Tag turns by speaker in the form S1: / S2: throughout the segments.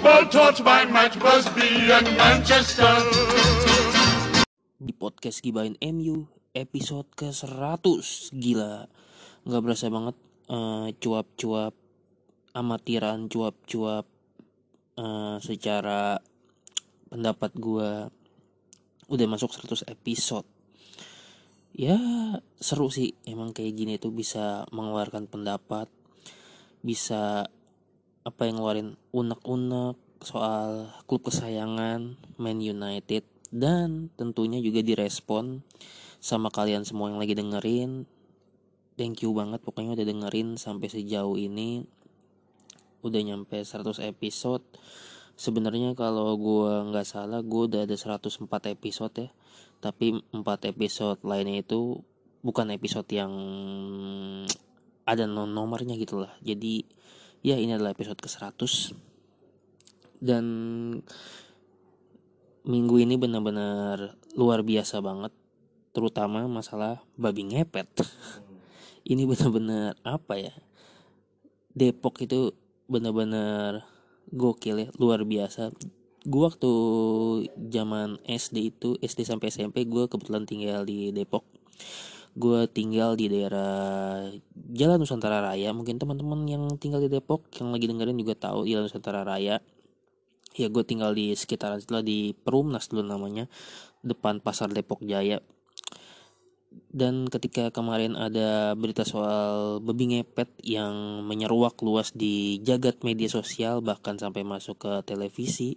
S1: football taught by Matt Busby and Manchester.
S2: di podcast Gibain MU episode ke 100 gila. Nggak berasa banget eh, cuap-cuap amatiran cuap-cuap eh, secara pendapat gua udah masuk 100 episode. Ya seru sih. Emang kayak gini tuh bisa mengeluarkan pendapat bisa apa yang ngeluarin unek-unek soal klub kesayangan Man United dan tentunya juga direspon sama kalian semua yang lagi dengerin. Thank you banget pokoknya udah dengerin sampai sejauh ini. Udah nyampe 100 episode. Sebenarnya kalau gua nggak salah gua udah ada 104 episode ya. Tapi 4 episode lainnya itu bukan episode yang ada no- nomornya gitu lah jadi ya ini adalah episode ke 100 dan minggu ini benar-benar luar biasa banget terutama masalah babi ngepet. Ini benar-benar apa ya? Depok itu benar-benar gokil ya luar biasa. Gua waktu zaman SD itu SD sampai SMP gue kebetulan tinggal di Depok gue tinggal di daerah Jalan Nusantara Raya. Mungkin teman-teman yang tinggal di Depok yang lagi dengerin juga tahu Jalan Nusantara Raya. Ya gue tinggal di sekitaran setelah di Perumnas dulu namanya depan pasar Depok Jaya. Dan ketika kemarin ada berita soal babi ngepet yang menyeruak luas di jagat media sosial bahkan sampai masuk ke televisi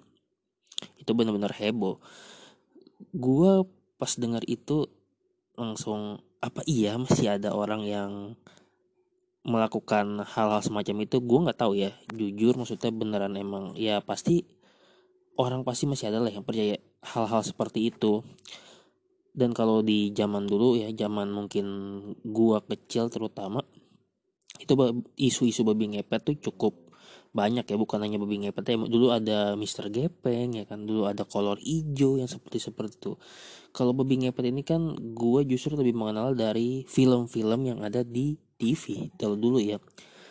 S2: itu benar-benar heboh. Gue pas dengar itu langsung apa iya masih ada orang yang melakukan hal-hal semacam itu? Gue nggak tahu ya. Jujur maksudnya beneran emang ya pasti orang pasti masih ada lah yang percaya hal-hal seperti itu. Dan kalau di zaman dulu ya zaman mungkin gua kecil terutama itu isu-isu babi ngepet tuh cukup banyak ya bukan hanya babi ngepet ya dulu ada Mister Gepeng ya kan? Dulu ada kolor hijau yang seperti seperti itu. Kalau babi ngepet ini kan gua justru lebih mengenal dari film-film yang ada di TV kalau dulu ya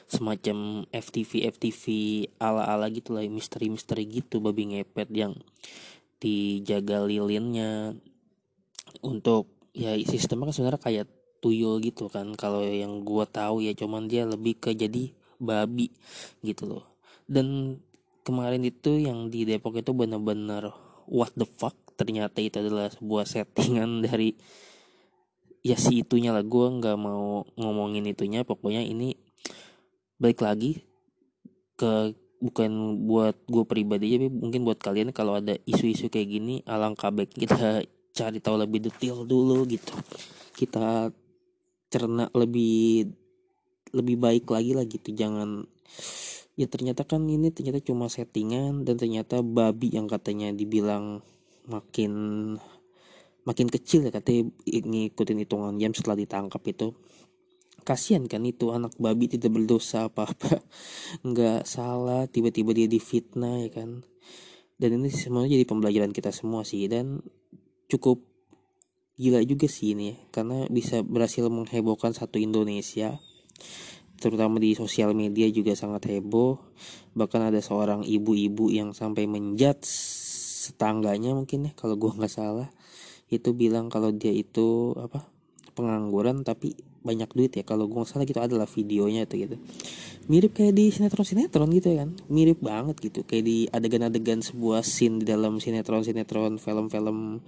S2: semacam FTV FTV ala ala gitu lah misteri misteri gitu babi ngepet yang dijaga lilinnya. Untuk ya sistemnya kan sebenarnya kayak tuyul gitu kan. Kalau yang gua tahu ya cuman dia lebih ke jadi babi gitu loh dan kemarin itu yang di Depok itu benar-benar what the fuck. Ternyata itu adalah sebuah settingan dari ya si itunya lah. Gua nggak mau ngomongin itunya. Pokoknya ini balik lagi ke bukan buat gue pribadi tapi mungkin buat kalian kalau ada isu-isu kayak gini alangkah baik kita cari tahu lebih detail dulu gitu. Kita cerna lebih lebih baik lagi lah gitu. Jangan ya ternyata kan ini ternyata cuma settingan dan ternyata babi yang katanya dibilang makin makin kecil ya katanya ngikutin hitungan jam setelah ditangkap itu. Kasihan kan itu anak babi tidak berdosa apa-apa. Nggak salah tiba-tiba dia difitnah ya kan. Dan ini semuanya jadi pembelajaran kita semua sih dan cukup gila juga sih ini ya. Karena bisa berhasil menghebohkan satu Indonesia terutama di sosial media juga sangat heboh. Bahkan ada seorang ibu-ibu yang sampai menjat setangganya mungkin ya kalau gua nggak salah. Itu bilang kalau dia itu apa pengangguran tapi banyak duit ya. Kalau gua nggak salah gitu adalah videonya itu gitu. Mirip kayak di sinetron sinetron gitu ya kan? Mirip banget gitu. Kayak di adegan-adegan sebuah scene di dalam sinetron sinetron film-film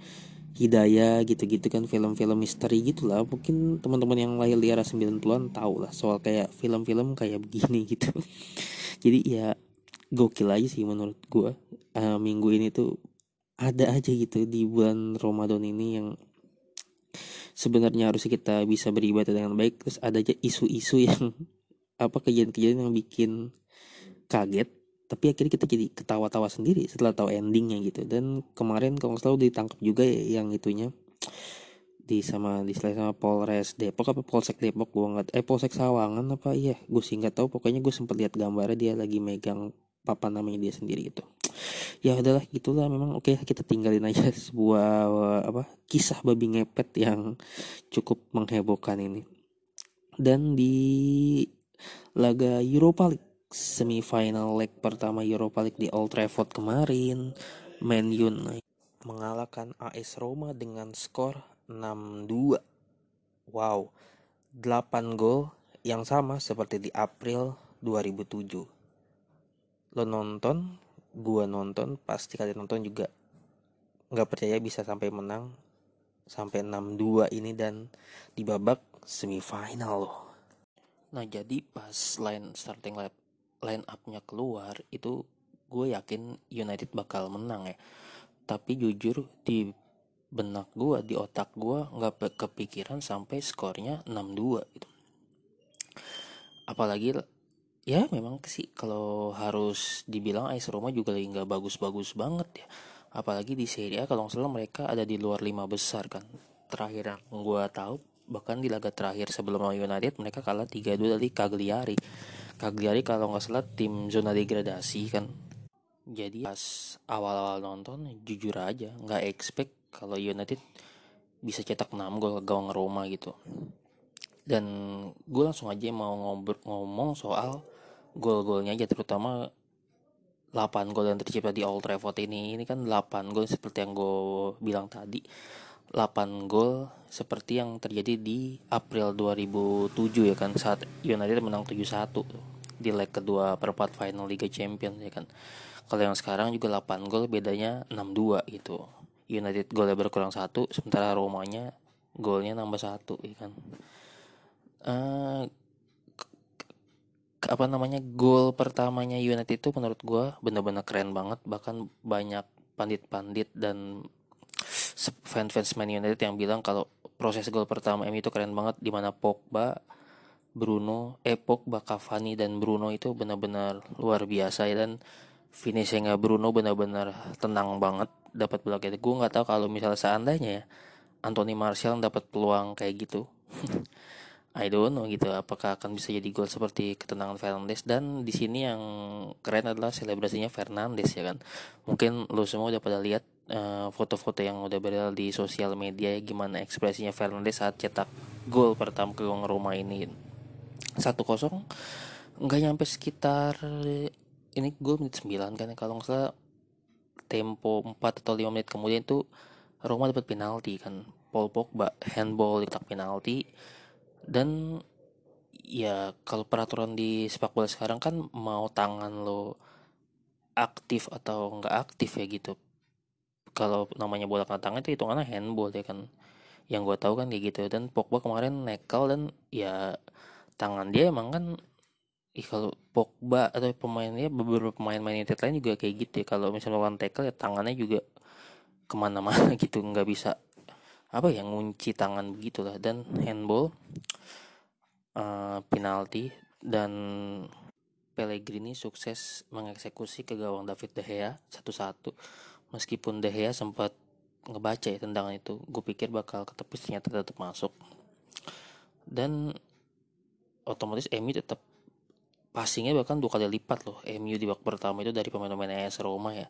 S2: Hidayah gitu-gitu kan film-film misteri gitu lah mungkin teman-teman yang lahir di era 90-an tahu lah soal kayak film-film kayak begini gitu. Jadi ya gokil aja sih menurut gua. Eh, minggu ini tuh ada aja gitu di bulan Ramadan ini yang sebenarnya harusnya kita bisa beribadah dengan baik. Terus ada aja isu-isu yang apa kejadian-kejadian yang bikin kaget. Tapi akhirnya kita jadi ketawa-tawa sendiri setelah tahu endingnya gitu. Dan kemarin kalau selalu ditangkap juga ya yang itunya. Di sama di sama Polres Depok apa Polsek Depok gue nggak eh Polsek Sawangan apa iya. Gue sih nggak tahu. Pokoknya gue sempet lihat gambarnya dia lagi megang papan namanya dia sendiri gitu ya udahlah gitulah memang oke kita tinggalin aja sebuah apa kisah babi ngepet yang cukup menghebohkan ini dan di laga Europa League semifinal leg pertama Europa League di Old Trafford kemarin Man United mengalahkan AS Roma dengan skor 6-2. Wow, 8 gol yang sama seperti di April 2007. Lo nonton, gua nonton, pasti kalian nonton juga nggak percaya bisa sampai menang sampai 6-2 ini dan di babak semifinal loh. Nah jadi pas line starting line, line up-nya keluar itu gue yakin United bakal menang ya. Tapi jujur di benak gue di otak gue nggak kepikiran sampai skornya 6-2 gitu apalagi ya memang sih kalau harus dibilang AS Roma juga lagi nggak bagus-bagus banget ya. Apalagi di Serie A kalau salah mereka ada di luar lima besar kan. Terakhir yang gue tahu bahkan di laga terakhir sebelum United mereka kalah 3-2 dari Cagliari. Cagliari kalau nggak salah tim zona degradasi kan. Jadi pas awal-awal nonton jujur aja nggak expect kalau United bisa cetak 6 gol ke gawang Roma gitu. Dan gue langsung aja mau ngomong soal gol-golnya aja terutama 8 gol yang tercipta di Old Trafford ini. Ini kan 8 gol seperti yang gue bilang tadi. 8 gol seperti yang terjadi di April 2007 ya kan saat United menang 7-1 di leg kedua perempat final Liga Champions ya kan. Kalau yang sekarang juga 8 gol bedanya 6-2 gitu. United golnya berkurang satu sementara Romanya golnya nambah satu ya kan. Uh, apa namanya gol pertamanya United itu menurut gue bener-bener keren banget. Bahkan banyak pandit-pandit dan fans-fans Man United yang bilang kalau proses gol pertama MU itu keren banget di mana Pogba Bruno, eh Pogba, Cavani dan Bruno itu benar-benar luar biasa ya. Dan finishingnya Bruno benar-benar tenang banget dapat bola kayak gue nggak tahu kalau misalnya seandainya ya Anthony Martial dapat peluang kayak gitu I don't know gitu apakah akan bisa jadi gol seperti ketenangan Fernandes. Dan di sini yang keren adalah selebrasinya Fernandes ya kan? Mungkin lo semua udah pada lihat uh, foto-foto yang udah beredar di sosial media ya, gimana ekspresinya Fernandes saat cetak gol pertama ke gawang Roma ini. Satu kosong nggak nyampe sekitar ini gue menit 9 kan kalau nggak salah tempo 4 atau 5 menit kemudian itu Roma dapat penalti kan. Paul Pogba handball di penalti dan ya kalau peraturan di sepak bola sekarang kan mau tangan lo aktif atau nggak aktif ya gitu. Kalau namanya bola kena tangan itu hitungannya handball ya kan. Yang gue tahu kan kayak gitu. Dan Pogba kemarin nekel dan ya tangan dia emang kan Ih kalau Pogba atau pemainnya beberapa pemain-pemain United lain juga kayak gitu ya. Kalau misalnya lawan tackle ya tangannya juga ke mana-mana gitu. Nggak bisa apa ya ngunci tangan begitulah. Dan handball uh, penalti dan Pellegrini sukses mengeksekusi ke gawang David De Gea satu-satu. Meskipun De Gea sempat ngebaca ya tendangan itu gue pikir bakal ketepis ternyata tetap masuk. Dan otomatis Emi tetap passingnya bahkan dua kali lipat loh. MU di babak pertama itu dari pemain-pemain AS Roma ya.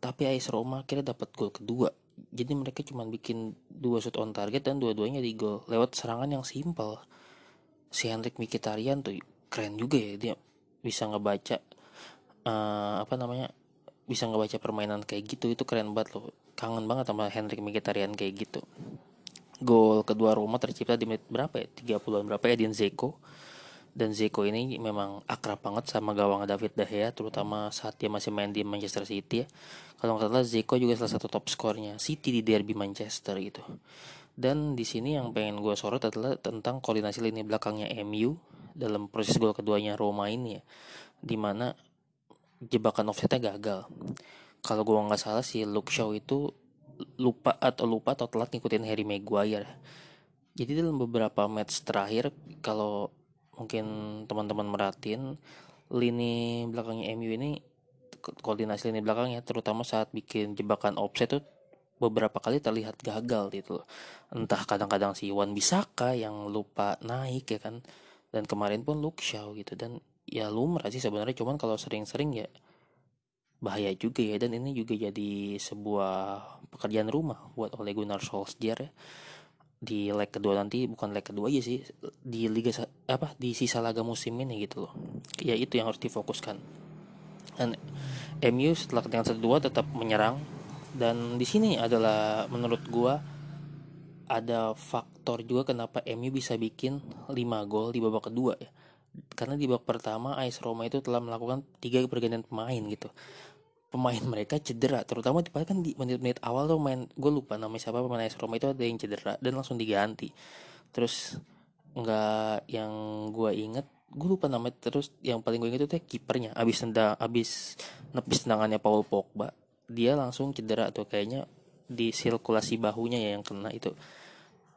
S2: Tapi AS Roma akhirnya dapat gol kedua jadi mereka cuma bikin dua shot on target dan dua-duanya di gol lewat serangan yang simpel. Si Hendrik Mkhitaryan tuh keren juga ya. Dia bisa ngebaca uh, apa namanya bisa ngebaca permainan kayak gitu. Itu keren banget loh. Kangen banget sama Hendrik Mkhitaryan kayak gitu. Gol kedua Roma tercipta di menit berapa ya? 30-an berapa ya Edin Zeko dan Zeko ini memang akrab banget sama gawang David De Gea terutama saat dia masih main di Manchester City ya. Kalau nggak salah Zeko juga salah satu top skornya City di derby Manchester gitu. Dan di sini yang pengen gue sorot adalah tentang koordinasi lini belakangnya MU dalam proses gol keduanya Roma ini ya di mana jebakan offsetnya gagal. Kalau gue nggak salah si Luke Shaw itu lupa atau lupa atau telat ngikutin Harry Maguire. Jadi dalam beberapa match terakhir kalau mungkin teman-teman merhatiin lini belakangnya MU ini koordinasi lini belakangnya terutama saat bikin jebakan offset tuh beberapa kali terlihat gagal gitu entah kadang-kadang si Wan Bisaka yang lupa naik ya kan dan kemarin pun Luke Shaw gitu dan ya lumrah sih sebenarnya cuman kalau sering-sering ya bahaya juga ya dan ini juga jadi sebuah pekerjaan rumah buat Ole Gunnar Solskjaer ya di leg kedua nanti bukan leg kedua aja sih di liga apa di sisa laga musim ini gitu loh. Ya itu yang harus difokuskan. Dan MU setelah ketinggalan satu dua tetap menyerang. Dan di sini adalah menurut gua ada faktor juga kenapa MU bisa bikin 5 gol di babak kedua ya. Karena di babak pertama AS Roma itu telah melakukan tiga pergantian pemain gitu pemain mereka cedera terutama di kan di menit-menit awal tuh main gue lupa namanya siapa pemain AS Roma itu ada yang cedera dan langsung diganti. Terus nggak yang gue inget gue lupa namanya terus yang paling gue inget itu kipernya abis tendang abis nepis tendangannya Paul Pogba dia langsung cedera tuh kayaknya di sirkulasi bahunya ya yang kena itu.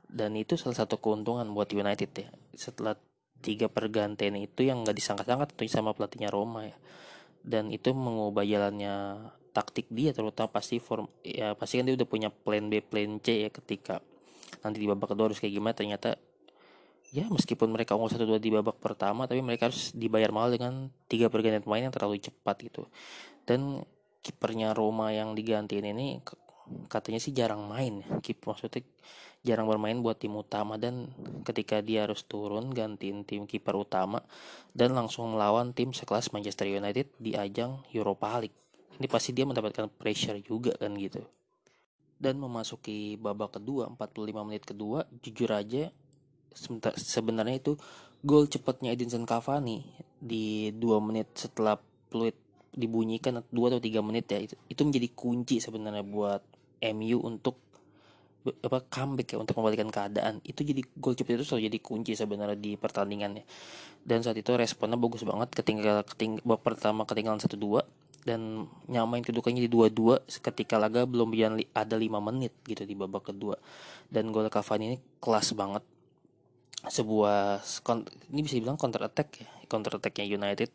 S2: Dan itu salah satu keuntungan buat United ya setelah tiga pergantian itu yang nggak disangka-sangka tentunya sama pelatihnya Roma ya dan itu mengubah jalannya taktik dia terutama pasti form ya pasti kan dia udah punya plan B plan C ya ketika nanti di babak kedua harus kayak gimana ternyata ya meskipun mereka unggul satu dua di babak pertama tapi mereka harus dibayar mahal dengan tiga pergantian pemain yang terlalu cepat gitu. Dan kipernya Roma yang digantiin ini katanya sih jarang main ya kiper maksudnya jarang bermain buat tim utama dan ketika dia harus turun gantiin tim kiper utama dan langsung melawan tim sekelas Manchester United di ajang Europa League. Ini pasti dia mendapatkan pressure juga kan gitu. Dan memasuki babak kedua 45 menit kedua jujur aja sebenarnya itu gol cepatnya Edinson Cavani di 2 menit setelah peluit dibunyikan 2 atau 3 menit ya itu, itu menjadi kunci sebenarnya buat MU untuk apa comeback ya untuk membalikan keadaan. Itu jadi gol cepat itu selalu jadi kunci sebenarnya di pertandingannya. Dan saat itu responnya bagus banget ketinggal keting pertama ketinggalan satu dua dan nyamain kedudukannya di dua dua ketika laga belum ada lima menit gitu di babak kedua. Dan gol Cavani ini kelas banget. Sebuah ini bisa dibilang counter attack ya counter attacknya United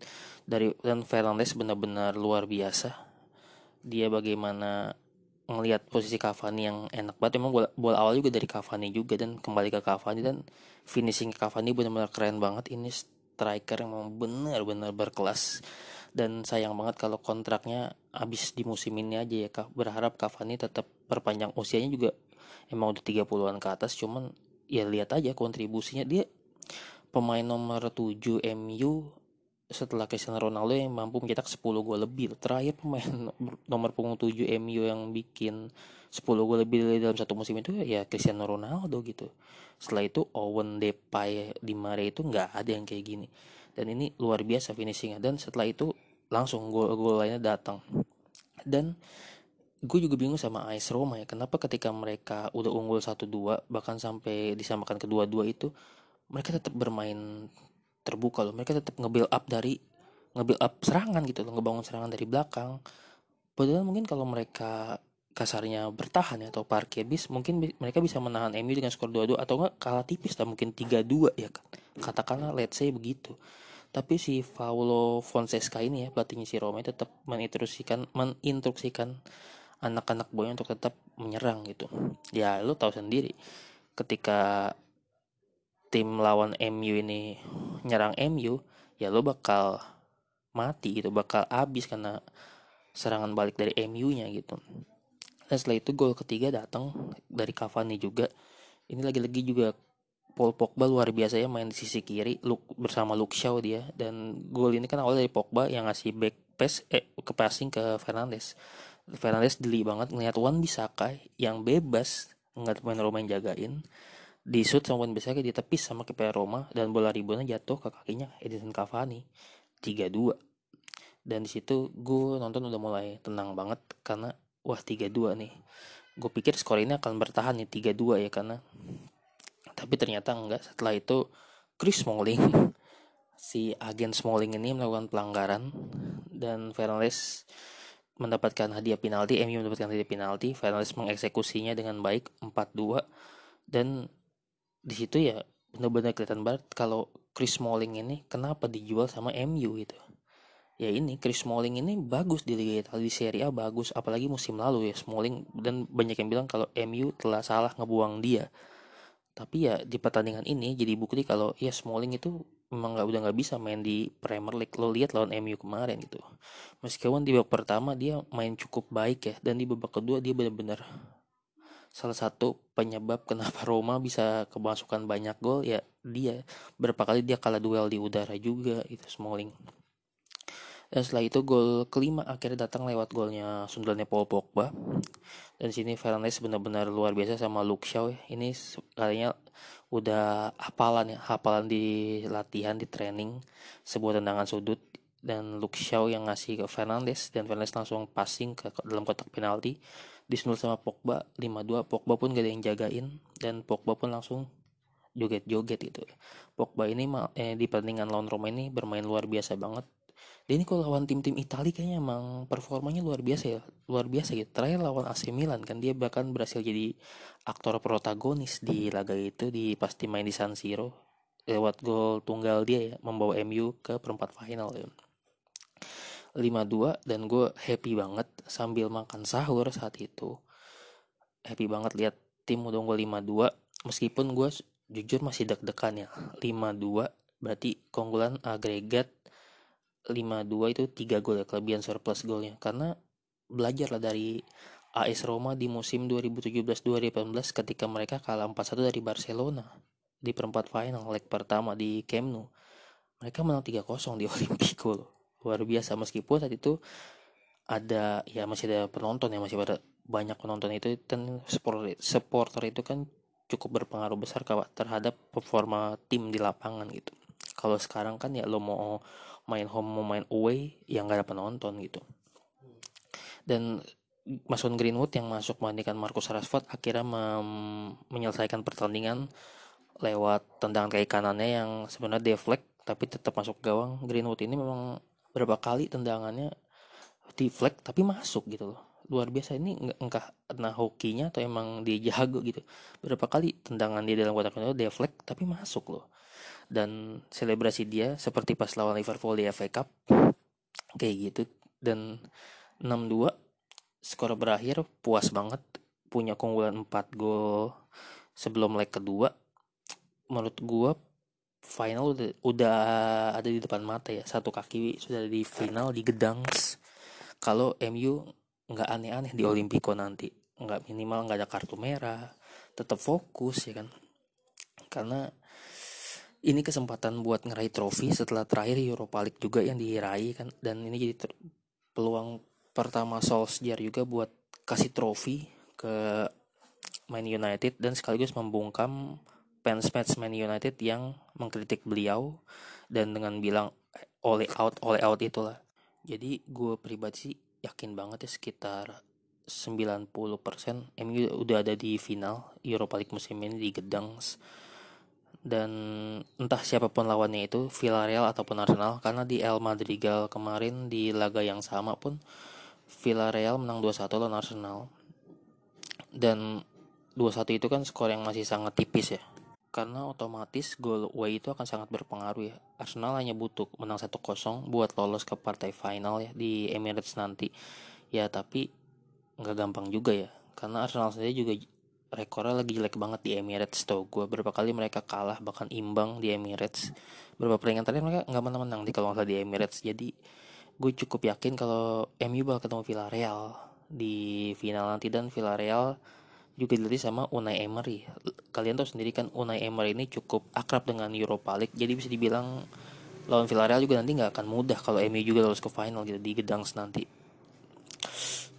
S2: dari dan Fernandes benar-benar luar biasa. Dia bagaimana ngelihat posisi Cavani yang enak banget. Memang bola, bola awal juga dari Cavani juga dan kembali ke Cavani dan finishing Cavani benar-benar keren banget. Ini striker yang memang benar-benar berkelas dan sayang banget kalau kontraknya habis di musim ini aja ya kak. Berharap Cavani tetap perpanjang usianya juga emang udah 30-an ke atas cuman ya lihat aja kontribusinya. Dia pemain nomor 7 MU setelah Cristiano Ronaldo yang mampu mencetak 10 gol lebih. Terakhir pemain nomor punggung 7 MU yang bikin 10 gol lebih dalam satu musim itu ya Cristiano Ronaldo gitu. Setelah itu Owen Depay di Mare itu nggak ada yang kayak gini. Dan ini luar biasa finishingnya. Dan setelah itu langsung gol-gol lainnya datang. Dan gue juga bingung sama AS Roma ya. Kenapa ketika mereka udah unggul 1-2 bahkan sampai disamakan kedua-dua itu mereka tetap bermain terbuka loh. Mereka tetap nge-build up dari nge-build up serangan gitu loh ngebangun serangan dari belakang. Padahal mungkin kalau mereka kasarnya bertahan ya atau parkir bis mungkin mereka bisa menahan MU dengan skor 2-2 atau enggak kalah tipis lah mungkin 3-2 ya kan. Katakanlah let's say begitu. Tapi si Paulo Fonseca ini ya pelatihnya si Roma tetap meninstruksikan meninstruksikan anak-anak boy untuk tetap menyerang gitu. Ya lo tahu sendiri ketika tim lawan MU ini nyerang MU ya lo bakal mati gitu bakal habis karena serangan balik dari MU-nya gitu. Dan setelah itu gol ketiga datang dari Cavani juga. Ini lagi-lagi juga Paul Pogba luar biasa ya main di sisi kiri Luke, bersama Luke Shaw dia. Dan gol ini kan awal dari Pogba yang ngasih back pass eh ke passing ke Fernandes. Fernandes deli banget ngeliat Wan Bisaka yang bebas nggak main Roma jagain di shoot sama bisa dia tepis sama kiper Roma dan bola ribonnya jatuh ke kakinya Edinson Cavani 3-2 dan di situ gue nonton udah mulai tenang banget karena wah 3-2 nih. Gue pikir skor ini akan bertahan nih 3-2 ya karena tapi ternyata enggak. Setelah itu Chris Smalling si agen Smalling ini melakukan pelanggaran dan Fernandes mendapatkan hadiah penalti MU mendapatkan hadiah penalti. Fernandes mengeksekusinya dengan baik 4-2 dan di situ ya benar-benar kelihatan banget kalau Chris Smalling ini kenapa dijual sama MU gitu. Ya ini Chris Smalling ini bagus di Liga Italia di Serie A bagus apalagi musim lalu ya. Smalling dan banyak yang bilang kalau MU telah salah ngebuang dia. Tapi ya di pertandingan ini jadi bukti kalau ya Smalling itu memang nggak udah nggak bisa main di Premier League. Lo lihat lawan MU kemarin gitu. Meskipun di babak pertama dia main cukup baik ya dan di babak kedua dia benar-benar salah satu penyebab kenapa Roma bisa kemasukan banyak gol ya dia berapa kali dia kalah duel di udara juga itu Smalling dan setelah itu gol kelima akhirnya datang lewat golnya sundulannya Paul Pogba. Dan sini Fernandes benar-benar luar biasa sama Luke Shaw. Ya. Ini kalinya udah hafalan ya, hafalan di latihan di training sebuah tendangan sudut dan Luke Shaw yang ngasih ke Fernandes dan Fernandes langsung passing ke dalam kotak penalti disundul sama Pogba 5-2 Pogba pun gak ada yang jagain dan Pogba pun langsung joget-joget gitu. Pogba ini eh, di pertandingan lawan Roma ini bermain luar biasa banget. Dan ini kalau lawan tim-tim Italia kayaknya emang performanya luar biasa ya luar biasa gitu. Terakhir lawan AC Milan kan dia bahkan berhasil jadi aktor protagonis di laga itu di pasti main di San Siro lewat gol tunggal dia ya membawa MU ke perempat final ya 5-2 dan gue happy banget sambil makan sahur saat itu happy banget lihat tim udah unggul 5-2 meskipun gue jujur masih deg-degan ya 5-2 berarti keunggulan agregat 5-2 itu 3 gol ya kelebihan surplus golnya karena belajar lah dari AS Roma di musim 2017-2018 ketika mereka kalah 4-1 dari Barcelona di perempat final leg pertama di Camp Nou. Mereka menang 3-0 di Olimpico loh. Luar biasa. Meskipun saat itu ada ya masih ada penonton ya masih ada banyak penonton itu. Dan supporter, supporter itu kan cukup berpengaruh besar terhadap performa tim di lapangan gitu. Kalau sekarang kan ya lo mau main home mau main away yang gak ada penonton gitu. Dan Mason Greenwood yang masuk menggantikan Marcus Rashford akhirnya menyelesaikan pertandingan lewat tendangan kaki kanannya yang sebenarnya deflect tapi tetap masuk gawang. Greenwood ini memang berapa kali tendangannya deflect tapi masuk gitu loh. Luar biasa ini entah nah hokinya atau emang dia jago gitu. Berapa kali tendangan dia dalam kotak penalti deflect tapi masuk loh. Dan selebrasi dia seperti pas lawan Liverpool di FA Cup kayak gitu. Dan 6-2 skor berakhir puas banget punya keunggulan 4 gol sebelum leg kedua. Menurut gua final udah, udah ada di depan mata ya. Satu kaki sudah di final di Gedangs kalau MU nggak aneh-aneh di Olimpico nanti. Nggak minimal nggak ada kartu merah. Tetap fokus ya kan? Karena ini kesempatan buat ngeraih trofi setelah terakhir Europa League juga yang diraih kan? Dan ini jadi peluang pertama Solskjaer juga buat kasih trofi ke Man United dan sekaligus membungkam fans fans Man United yang mengkritik beliau dan dengan bilang oleh out oleh out itulah. Jadi gue pribadi sih yakin banget ya sekitar 90% MU udah ada di final Europa League musim ini di Gedang. Dan entah siapa pun lawannya itu Villarreal ataupun Arsenal karena di El Madrigal kemarin di laga yang sama pun Villarreal menang 2-1 lawan Arsenal. Dan 2-1 itu kan skor yang masih sangat tipis ya karena otomatis gol away itu akan sangat berpengaruh ya. Arsenal hanya butuh menang 1-0 buat lolos ke partai final ya di Emirates nanti. Ya tapi nggak gampang juga ya. Karena Arsenal sendiri juga rekornya lagi jelek banget di Emirates tau gue berapa kali mereka kalah bahkan imbang di Emirates. Berapa pertandingan terakhir mereka nggak menang-menang di kalau di Emirates. Jadi gue cukup yakin kalau MU bakal ketemu Villarreal di final nanti. Dan Villarreal juga dilatih sama Unai Emery. Kalian tahu sendiri kan Unai Emery ini cukup akrab dengan Europa League jadi bisa dibilang lawan Villarreal juga nanti nggak akan mudah kalau MU juga lolos ke final gitu di Gedangs nanti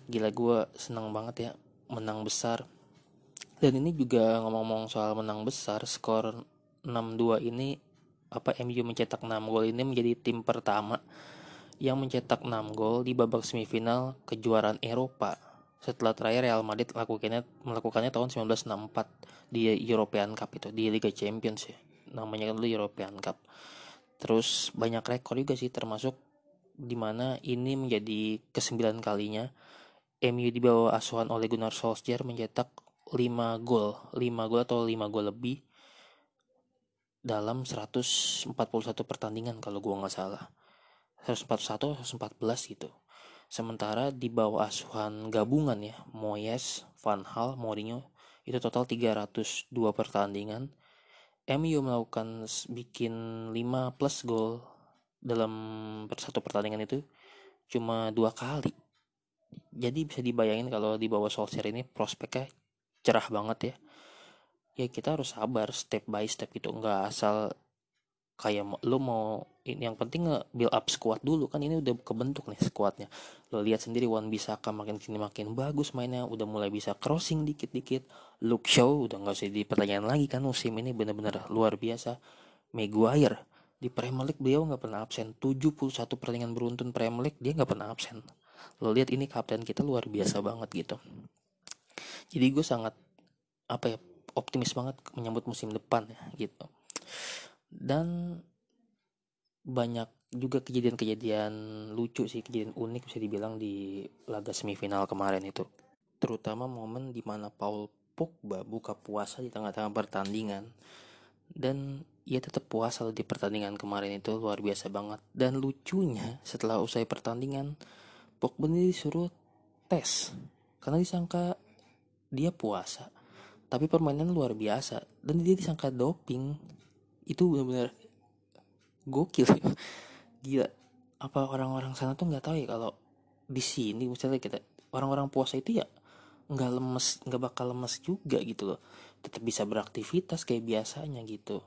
S2: gila gue senang banget ya menang besar. Dan ini juga ngomong-ngomong soal menang besar skor 6-2 ini apa MU mencetak 6 gol ini menjadi tim pertama yang mencetak 6 gol di babak semifinal kejuaraan Eropa setelah terakhir Real Madrid melakukannya melakukannya tahun 1964 di European Cup itu di Liga Champions ya. Namanya kan dulu European Cup. Terus banyak rekor juga sih termasuk di mana ini menjadi kesembilan kalinya MU di bawah asuhan oleh Gunnar Solskjaer mencetak 5 gol. 5 gol atau 5 gol lebih dalam 141 pertandingan kalau gua nggak salah. 141 114 gitu sementara di bawah asuhan gabungan ya Moyes, Van Hal, Mourinho itu total 302 pertandingan. MU melakukan bikin 5 plus gol dalam satu pertandingan itu cuma dua kali. Jadi bisa dibayangin kalau di bawah Solskjaer ini prospeknya cerah banget ya. Ya kita harus sabar step by step gitu nggak asal kayak lo mau ini yang penting nge build up squad dulu. Kan ini udah kebentuk nih squadnya. Lo lihat sendiri Wan Bisaka makin sini makin bagus mainnya. Udah mulai bisa crossing dikit-dikit. Luke Shaw udah nggak usah dipertanyakan lagi kan musim ini. Bener-bener luar biasa. Maguire di Premier League beliau nggak pernah absen. 71 pertandingan beruntun Premier League dia nggak pernah absen. Lo lihat ini kapten kita luar biasa banget gitu. Jadi gue sangat apa ya optimis banget menyambut musim depan ya gitu. Dan banyak juga kejadian-kejadian lucu sih kejadian unik bisa dibilang di laga semifinal kemarin itu. Terutama momen di mana Paul Pogba buka puasa di tengah-tengah pertandingan. Dan ia tetap puasa di pertandingan kemarin itu luar biasa banget. Dan lucunya setelah usai pertandingan Pogba disuruh tes. Karena disangka dia puasa. Tapi permainan luar biasa. Dan dia disangka doping. Itu benar-benar gokil. Gila. Apa orang-orang sana tuh nggak tahu ya kalau di sini misalnya kita orang-orang puasa itu ya nggak lemes nggak bakal lemes juga gitu loh. Tetap bisa beraktivitas kayak biasanya gitu.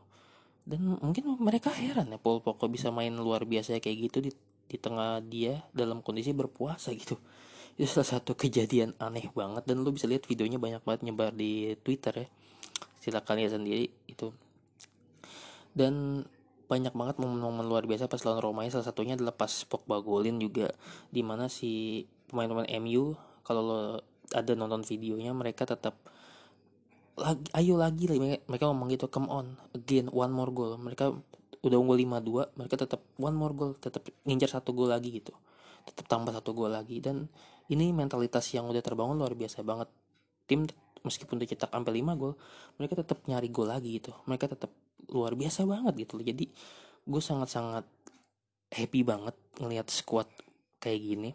S2: Dan mungkin mereka heran ya Paul Pogba bisa main luar biasa kayak gitu di di tengah dia dalam kondisi berpuasa gitu. Itu salah satu kejadian aneh banget dan lo bisa lihat videonya banyak banget nyebar di Twitter ya. Silakan lihat sendiri itu. Dan banyak banget momen-momen luar biasa pas lawan Roma salah satunya adalah pas Pogba golin juga di mana si pemain-pemain MU kalau lo ada nonton videonya mereka tetap lagi ayo lagi mereka ngomong gitu come on again one more goal. Mereka udah unggul 5-2 mereka tetap one more goal tetap ngincar satu gol lagi gitu. Tetap tambah satu gol lagi. Dan ini mentalitas yang udah terbangun luar biasa banget. Tim meskipun dicetak sampai 5 gol mereka tetap nyari gol lagi gitu. Mereka tetap luar biasa banget gitu jadi gue sangat-sangat happy banget ngelihat squad kayak gini.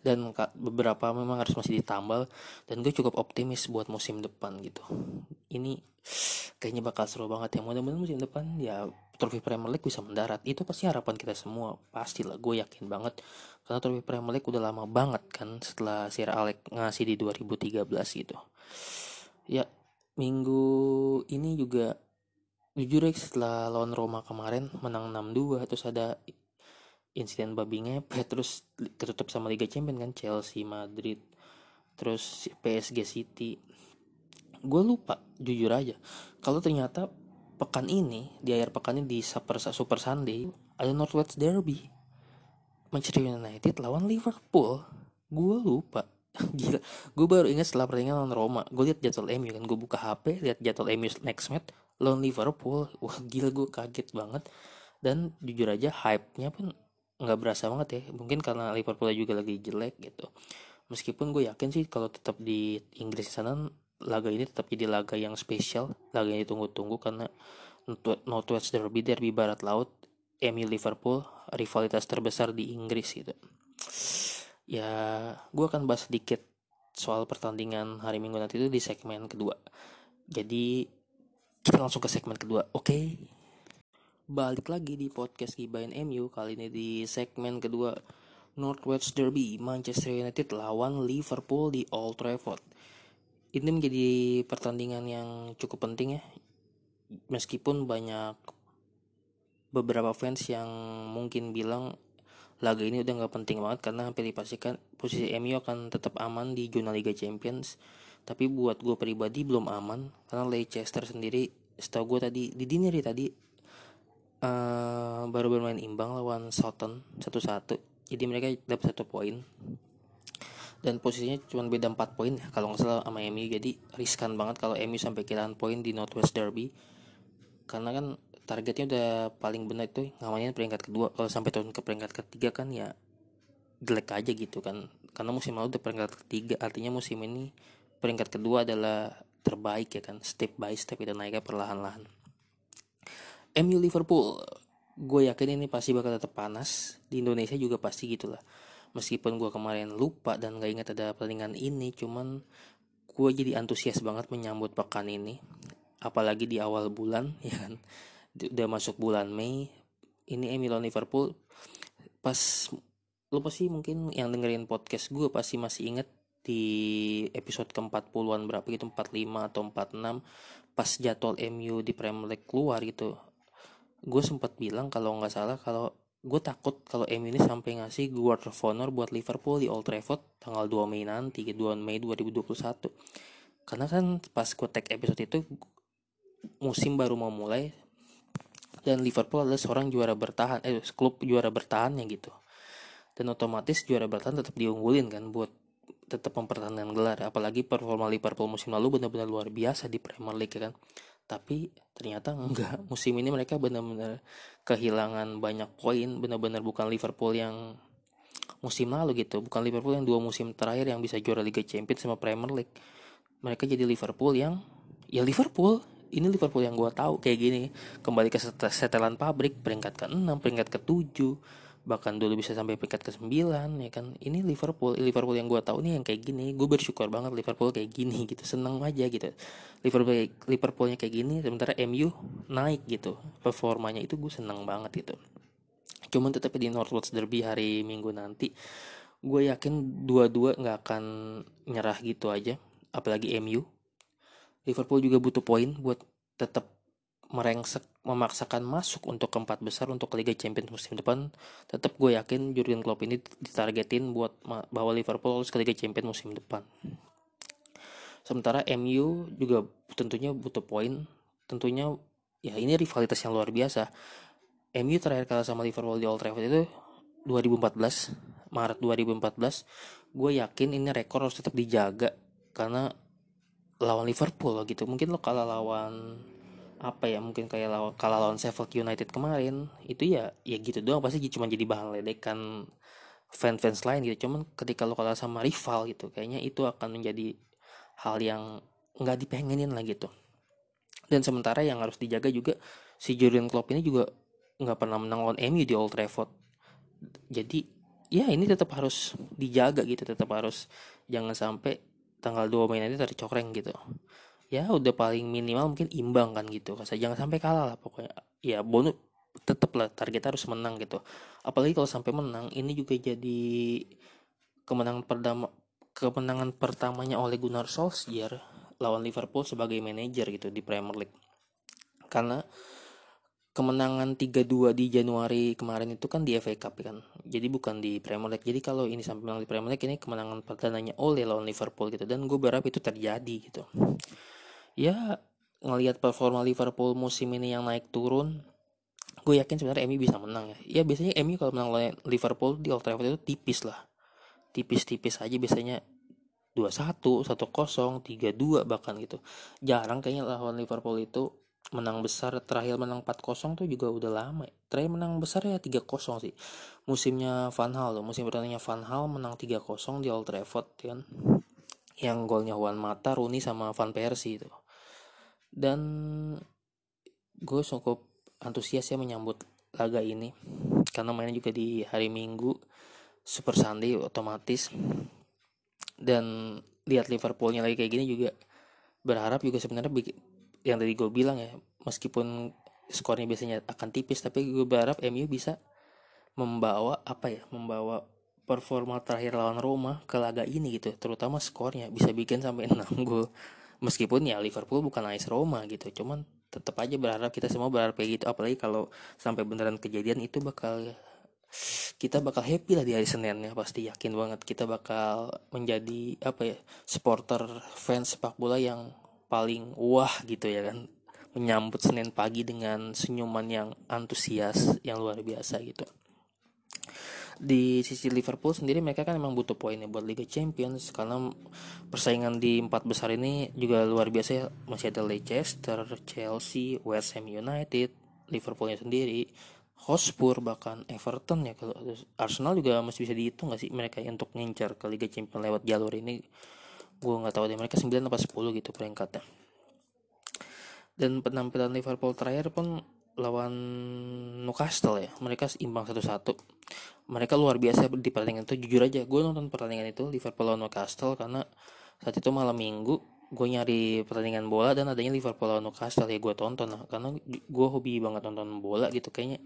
S2: Dan beberapa memang harus masih ditambal dan gue cukup optimis buat musim depan gitu. Ini kayaknya bakal seru banget ya. Mudah-mudahan musim depan ya trofi Premier League bisa mendarat. Itu pasti harapan kita semua pastilah gue yakin banget. Karena trofi Premier League udah lama banget kan setelah Sir Alex ngasih di 2013 gitu. Ya minggu ini juga jujur ya setelah lawan Roma kemarin menang 6-2 terus ada insiden babi ngepet terus ketutup sama Liga Champions kan Chelsea Madrid terus PSG City. Gue lupa jujur aja kalau ternyata pekan ini di akhir pekan ini di Super, Super Sunday ada Northwest Derby. Manchester United lawan Liverpool. Gue lupa. Gila gue baru ingat setelah pertandingan lawan Roma. Gue lihat jadwal MU kan gue buka HP lihat jadwal MU next match lawan Liverpool wah gila gue kaget banget. Dan jujur aja hype-nya pun nggak berasa banget ya. Mungkin karena Liverpool juga lagi jelek gitu. Meskipun gue yakin sih kalau tetap di Inggris sana laga ini tetap jadi laga yang spesial laga yang ditunggu-tunggu karena Northwest Derby Derby Barat Laut MU Liverpool rivalitas terbesar di Inggris gitu. Ya gue akan bahas sedikit soal pertandingan hari Minggu nanti itu di segmen kedua. Jadi kita langsung ke segmen kedua oke okay? balik lagi di podcast Gibain MU kali ini di segmen kedua Northwest Derby Manchester United lawan Liverpool di Old Trafford ini menjadi pertandingan yang cukup penting ya meskipun banyak beberapa fans yang mungkin bilang laga ini udah nggak penting banget karena hampir dipastikan posisi MU akan tetap aman di zona Liga Champions tapi buat gue pribadi belum aman karena Leicester sendiri setahu gue tadi di dini hari tadi uh, baru bermain imbang lawan Southampton satu-satu. Jadi mereka dapat satu poin. Dan posisinya cuma beda 4 poin ya kalau nggak salah sama MU jadi riskan banget kalau MU sampai kehilangan poin di Northwest Derby. Karena kan targetnya udah paling benar itu ngamanin peringkat kedua. Kalau sampai turun ke peringkat ketiga kan ya jelek aja gitu kan. Karena musim lalu udah peringkat ketiga artinya musim ini peringkat kedua adalah terbaik ya kan step by step itu naiknya perlahan-lahan. MU Liverpool gue yakin ini pasti bakal tetap panas. Di Indonesia juga pasti gitulah. Meskipun gue kemarin lupa dan gak ingat ada pertandingan ini cuman gue jadi antusias banget menyambut pekan ini. Apalagi di awal bulan ya kan. Udah masuk bulan Mei ini Emil Liverpool. Pas lo pasti mungkin yang dengerin podcast gue pasti masih inget di episode ke-40-an berapa gitu 45 atau 46 pas jadwal MU di Premier League keluar gitu. Gue sempat bilang kalau nggak salah kalau gue takut kalau MU ini sampai ngasih guard of honor buat Liverpool di Old Trafford tanggal 2 Mei nanti 2 Mei 2021 karena kan pas gue tag episode itu musim baru mau mulai dan Liverpool adalah seorang juara bertahan eh klub juara bertahannya gitu. Dan otomatis juara bertahan tetap diunggulin kan buat tetap mempertahankan gelar apalagi performa Liverpool musim lalu benar-benar luar biasa di Premier League kan? Tapi ternyata enggak. Musim ini mereka benar-benar kehilangan banyak poin benar-benar bukan Liverpool yang musim lalu gitu. Bukan Liverpool yang dua musim terakhir yang bisa juara Liga Champions sama Premier League. Mereka jadi Liverpool yang ya Liverpool. Ini Liverpool yang gue tahu kayak gini. Kembali ke setelan pabrik peringkat ke 6 peringkat ke 7 bahkan dulu bisa sampai peringkat ke 9 ya kan? Ini Liverpool Liverpool yang gue tahu nih yang kayak gini. Gue bersyukur banget Liverpool kayak gini gitu. Seneng aja gitu. Liverpool Liverpoolnya kayak gini sementara MU naik gitu. Performanya itu gue seneng banget gitu. Cuman tetap di Northwoods Derby hari Minggu nanti gue yakin dua-dua nggak akan nyerah gitu aja. Apalagi MU Liverpool juga butuh poin buat tetap merengsek memaksakan masuk untuk keempat besar untuk Liga Champions musim depan tetap gue yakin Jurgen Klopp ini ditargetin buat bawa Liverpool lolos ke Liga Champions musim depan. Sementara MU juga tentunya butuh poin tentunya ya ini rivalitas yang luar biasa. MU terakhir kalah sama Liverpool di Old Trafford itu 2014 Maret 2014 gue yakin ini rekor harus tetap dijaga karena lawan Liverpool gitu. Mungkin lo kalah lawan apa ya mungkin kayak lawan kalah lawan Sheffield United kemarin itu ya ya gitu doang. Pasti cuma jadi bahan ledekan fans-fans lain gitu. Cuman ketika lo kalah sama rival gitu kayaknya itu akan menjadi hal yang nggak dipengenin lah gitu. Dan sementara yang harus dijaga juga si Jurgen Klopp ini juga nggak pernah menang lawan MU di Old Trafford. Jadi ya ini tetap harus dijaga gitu tetap harus jangan sampai tanggal 2 Mei nanti tercoreng gitu ya udah paling minimal mungkin imbang kan gitu jangan sampai kalah lah pokoknya. Ya bonus tetap lah target harus menang gitu. Apalagi kalau sampai menang ini juga jadi kemenangan pertama kemenangan pertamanya oleh Gunnar Solskjaer lawan Liverpool sebagai manajer gitu di Premier League. Karena kemenangan 3-2 di Januari kemarin itu kan di FA Cup kan jadi bukan di Premier League. Jadi kalau ini sampai menang di Premier League ini kemenangan pertamanya oleh lawan Liverpool gitu. Dan gue berharap itu terjadi gitu ya ngelihat performa Liverpool musim ini yang naik turun gue yakin sebenarnya MU bisa menang ya ya biasanya MU kalau menang Liverpool di Old Trafford itu tipis lah tipis-tipis aja biasanya 2-1, 1-0, 3-2 bahkan gitu. Jarang kayaknya lawan Liverpool itu menang besar terakhir menang 4-0 tuh juga udah lama. Terakhir menang besar ya 3-0 sih. Musimnya Van Hal tuh, musim pertamanya Van Hal menang 3-0 di Old Trafford kan. Yang golnya Juan Mata, Rooney sama Van Persie itu dan gue cukup antusias ya menyambut laga ini. Karena mainnya juga di hari Minggu Super Sunday otomatis. Dan lihat Liverpoolnya lagi kayak gini juga berharap juga sebenarnya yang tadi gue bilang ya meskipun skornya biasanya akan tipis tapi gue berharap MU bisa membawa apa ya membawa performa terakhir lawan Roma ke laga ini gitu. Terutama skornya bisa bikin sampai 6 gol meskipun ya Liverpool bukan AS Roma gitu cuman tetap aja berharap kita semua berharap kayak gitu apalagi kalau sampai beneran kejadian itu bakal kita bakal happy lah di hari Senin ya pasti yakin banget kita bakal menjadi apa ya supporter fans sepak bola yang paling wah gitu ya kan. Menyambut Senin pagi dengan senyuman yang antusias yang luar biasa gitu di sisi Liverpool sendiri mereka kan emang butuh poinnya buat Liga Champions. Karena persaingan di empat besar ini juga luar biasa ya. Masih ada Leicester, Chelsea, West Ham United, Liverpoolnya sendiri, Hotspur bahkan Everton ya. Kalau Arsenal juga masih bisa dihitung gak sih mereka untuk ngincar ke Liga Champions lewat jalur ini? Gue nggak tahu deh mereka 9 apa 10 gitu peringkatnya. Dan penampilan Liverpool terakhir pun lawan Newcastle ya. Mereka imbang satu-satu. Mereka luar biasa di pertandingan itu jujur aja gue nonton pertandingan itu Liverpool lawan Newcastle karena saat itu malam minggu gue nyari pertandingan bola dan adanya Liverpool lawan Newcastle ya gue tonton lah. Karena gue hobi banget nonton bola gitu kayaknya.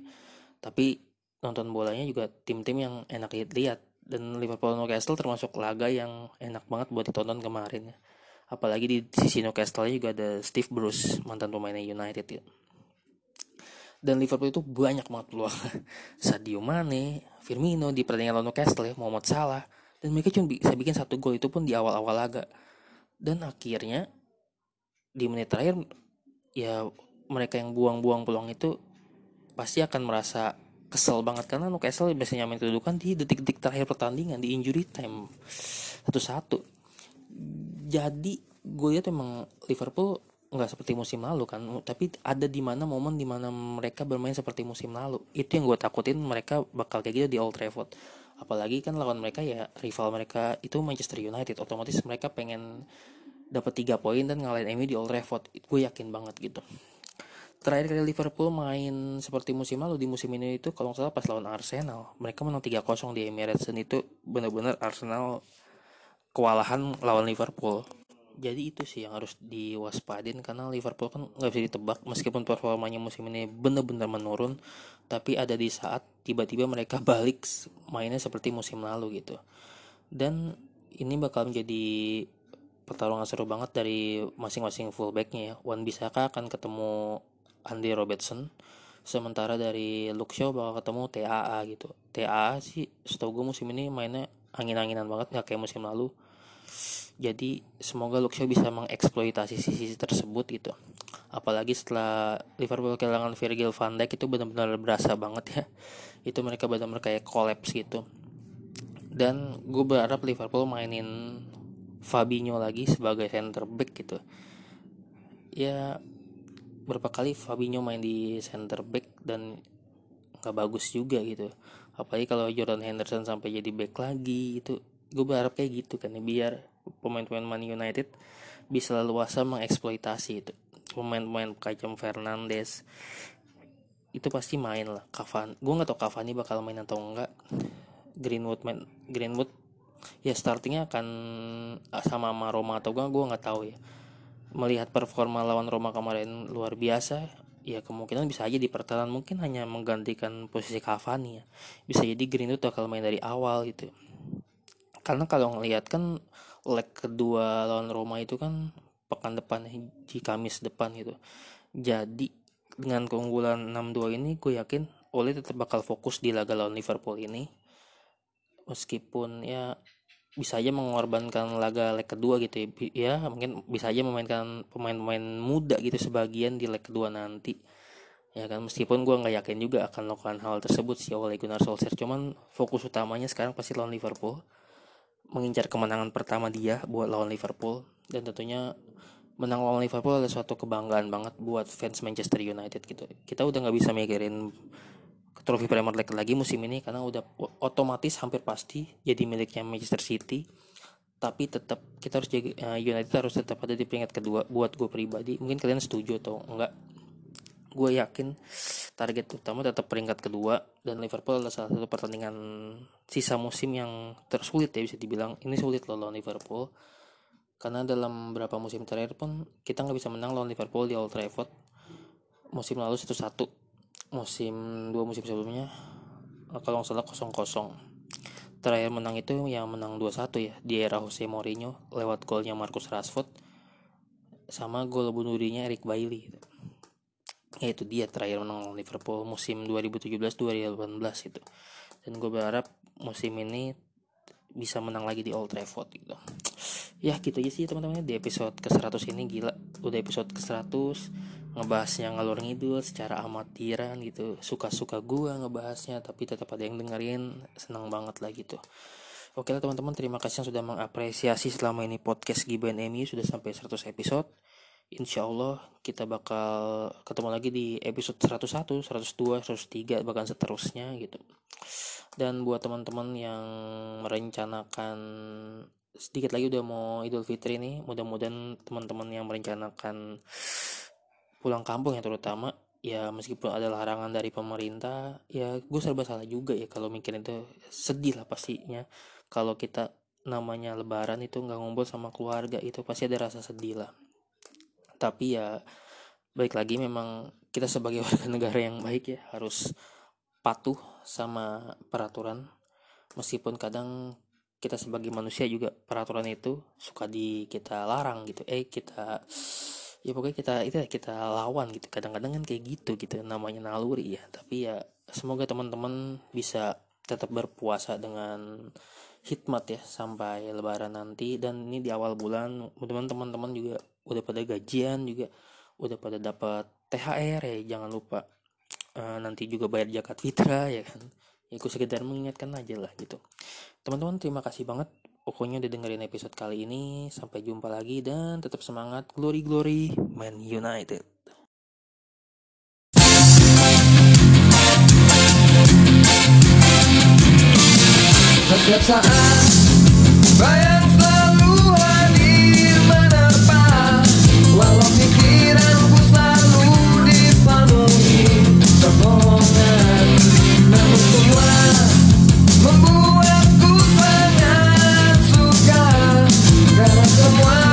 S2: Tapi nonton bolanya juga tim-tim yang enak lihat dan Liverpool Newcastle termasuk laga yang enak banget buat ditonton kemarin ya. Apalagi di sisi Newcastle juga ada Steve Bruce mantan pemainnya United ya dan Liverpool itu banyak banget peluang. Sadio Mane Firmino di pertandingan lawan Newcastle Muhammad Salah. Dan mereka cuma bisa bikin satu gol itu pun di awal-awal laga. Dan akhirnya di menit terakhir ya mereka yang buang-buang peluang itu pasti akan merasa kesel banget. Karena Newcastle biasanya main kedudukan di detik-detik terakhir pertandingan di injury time. Satu-satu. Jadi gue lihat emang Liverpool nggak seperti musim lalu kan. Tapi ada di mana momen di mana mereka bermain seperti musim lalu. Itu yang gue takutin mereka bakal kayak gitu di Old Trafford. Apalagi kan lawan mereka ya rival mereka itu Manchester United. Otomatis mereka pengen dapat tiga poin dan ngalahin MU di Old Trafford. Gue yakin banget gitu. Terakhir kali Liverpool main seperti musim lalu di musim ini itu kalau nggak salah pas lawan Arsenal. Mereka menang 3-0 di Emirates dan itu benar-benar Arsenal kewalahan lawan Liverpool jadi itu sih yang harus diwaspadin karena Liverpool kan nggak bisa ditebak. Meskipun performanya musim ini benar-benar menurun tapi ada di saat tiba-tiba mereka balik mainnya seperti musim lalu gitu. Dan ini bakal menjadi pertarungan seru banget dari masing-masing fullbacknya ya. Wan Bisaka akan ketemu Andy Robertson sementara dari Luke Shaw bakal ketemu TAA gitu. TAA sih setahu gue musim ini mainnya angin-anginan banget nggak kayak musim lalu jadi semoga Luxio bisa mengeksploitasi sisi tersebut gitu. Apalagi setelah Liverpool kehilangan Virgil van Dijk itu benar-benar berasa banget ya. Itu mereka benar-benar kayak kolaps gitu. Dan gue berharap Liverpool mainin Fabinho lagi sebagai center back gitu. Ya berapa kali Fabinho main di center back dan nggak bagus juga gitu. Apalagi kalau Jordan Henderson sampai jadi back lagi itu gue berharap kayak gitu kan ya biar pemain-pemain Man United bisa leluasa mengeksploitasi itu. Pemain-pemain kayak Fernandes itu pasti main lah. Cavani gue nggak tau Cavani bakal main atau enggak Greenwood main Greenwood ya startingnya akan ah, sama sama Roma atau gue gue nggak tahu ya. Melihat performa lawan Roma kemarin luar biasa ya kemungkinan bisa aja di pertahanan mungkin hanya menggantikan posisi Cavani ya. Bisa jadi Greenwood bakal main dari awal gitu. Karena kalau ngelihat kan leg kedua lawan Roma itu kan pekan depan di Kamis depan gitu. Jadi dengan keunggulan 6-2 ini gue yakin Ole tetap bakal fokus di laga lawan Liverpool ini. Meskipun ya bisa aja mengorbankan laga leg kedua gitu ya, ya mungkin bisa aja memainkan pemain-pemain muda gitu sebagian di leg kedua nanti. Ya kan meskipun gue nggak yakin juga akan melakukan hal tersebut sih oleh Gunnar Solskjaer. Cuman fokus utamanya sekarang pasti lawan Liverpool mengincar kemenangan pertama dia buat lawan Liverpool dan tentunya menang lawan Liverpool adalah suatu kebanggaan banget buat fans Manchester United gitu. Kita udah nggak bisa mikirin trofi Premier League lagi musim ini karena udah otomatis hampir pasti jadi miliknya Manchester City. Tapi tetap kita harus jaga uh, United harus tetap ada di peringkat kedua buat gue pribadi. Mungkin kalian setuju atau enggak? Gue yakin target utama tetap peringkat kedua dan Liverpool adalah salah satu pertandingan sisa musim yang tersulit ya bisa dibilang. Ini sulit loh lawan Liverpool. Karena dalam beberapa musim terakhir pun kita nggak bisa menang lawan Liverpool di Old Trafford. Musim lalu satu satu musim dua musim sebelumnya kalau nggak salah kosong kosong terakhir menang itu yang menang 2-1 ya di era Jose Mourinho lewat golnya Marcus Rashford sama gol bunuh dirinya Eric Bailly gitu ya itu dia terakhir menang Liverpool musim 2017-2018 gitu. Dan gue berharap musim ini bisa menang lagi di Old Trafford gitu. Ya gitu aja sih teman-teman. Di episode ke 100 ini gila. Udah episode ke 100 ngebahasnya ngalur ngidul secara amatiran gitu. Suka-suka gue ngebahasnya tapi tetap ada yang dengerin. Senang banget lah gitu. Oke lah teman-teman. Terima kasih yang sudah mengapresiasi selama ini podcast Giban MU sudah sampai 100 episode insya Allah kita bakal ketemu lagi di episode 101, 102, 103 bahkan seterusnya gitu. Dan buat teman-teman yang merencanakan sedikit lagi udah mau Idul Fitri nih, mudah-mudahan teman-teman yang merencanakan pulang kampung ya terutama ya meskipun ada larangan dari pemerintah ya gue serba salah juga ya kalau mikirin itu. Sedih lah pastinya. Kalau kita namanya lebaran itu nggak ngumpul sama keluarga itu pasti ada rasa sedih lah tapi ya baik lagi memang kita sebagai warga negara yang baik ya harus patuh sama peraturan. Meskipun kadang kita sebagai manusia juga peraturan itu suka di kita larang gitu. Eh kita ya pokoknya kita itu ya kita lawan gitu. Kadang-kadang kan kayak gitu gitu namanya naluri ya. Tapi ya semoga teman-teman bisa tetap berpuasa dengan hikmat ya sampai lebaran nanti dan ini di awal bulan mudah-mudahan teman-teman juga udah pada gajian juga udah pada dapat THR ya jangan lupa uh, nanti juga bayar zakat fitrah ya kan ya aku sekedar mengingatkan aja lah gitu teman-teman terima kasih banget Pokoknya udah dengerin episode kali ini. Sampai jumpa lagi dan tetap semangat. Glory glory Man United.
S3: Setiap saat bayang selalu hadir menerpa. Walau pikiranku selalu dipenuhi kebohongan. Namun semua membuatku sangat suka. Karena semua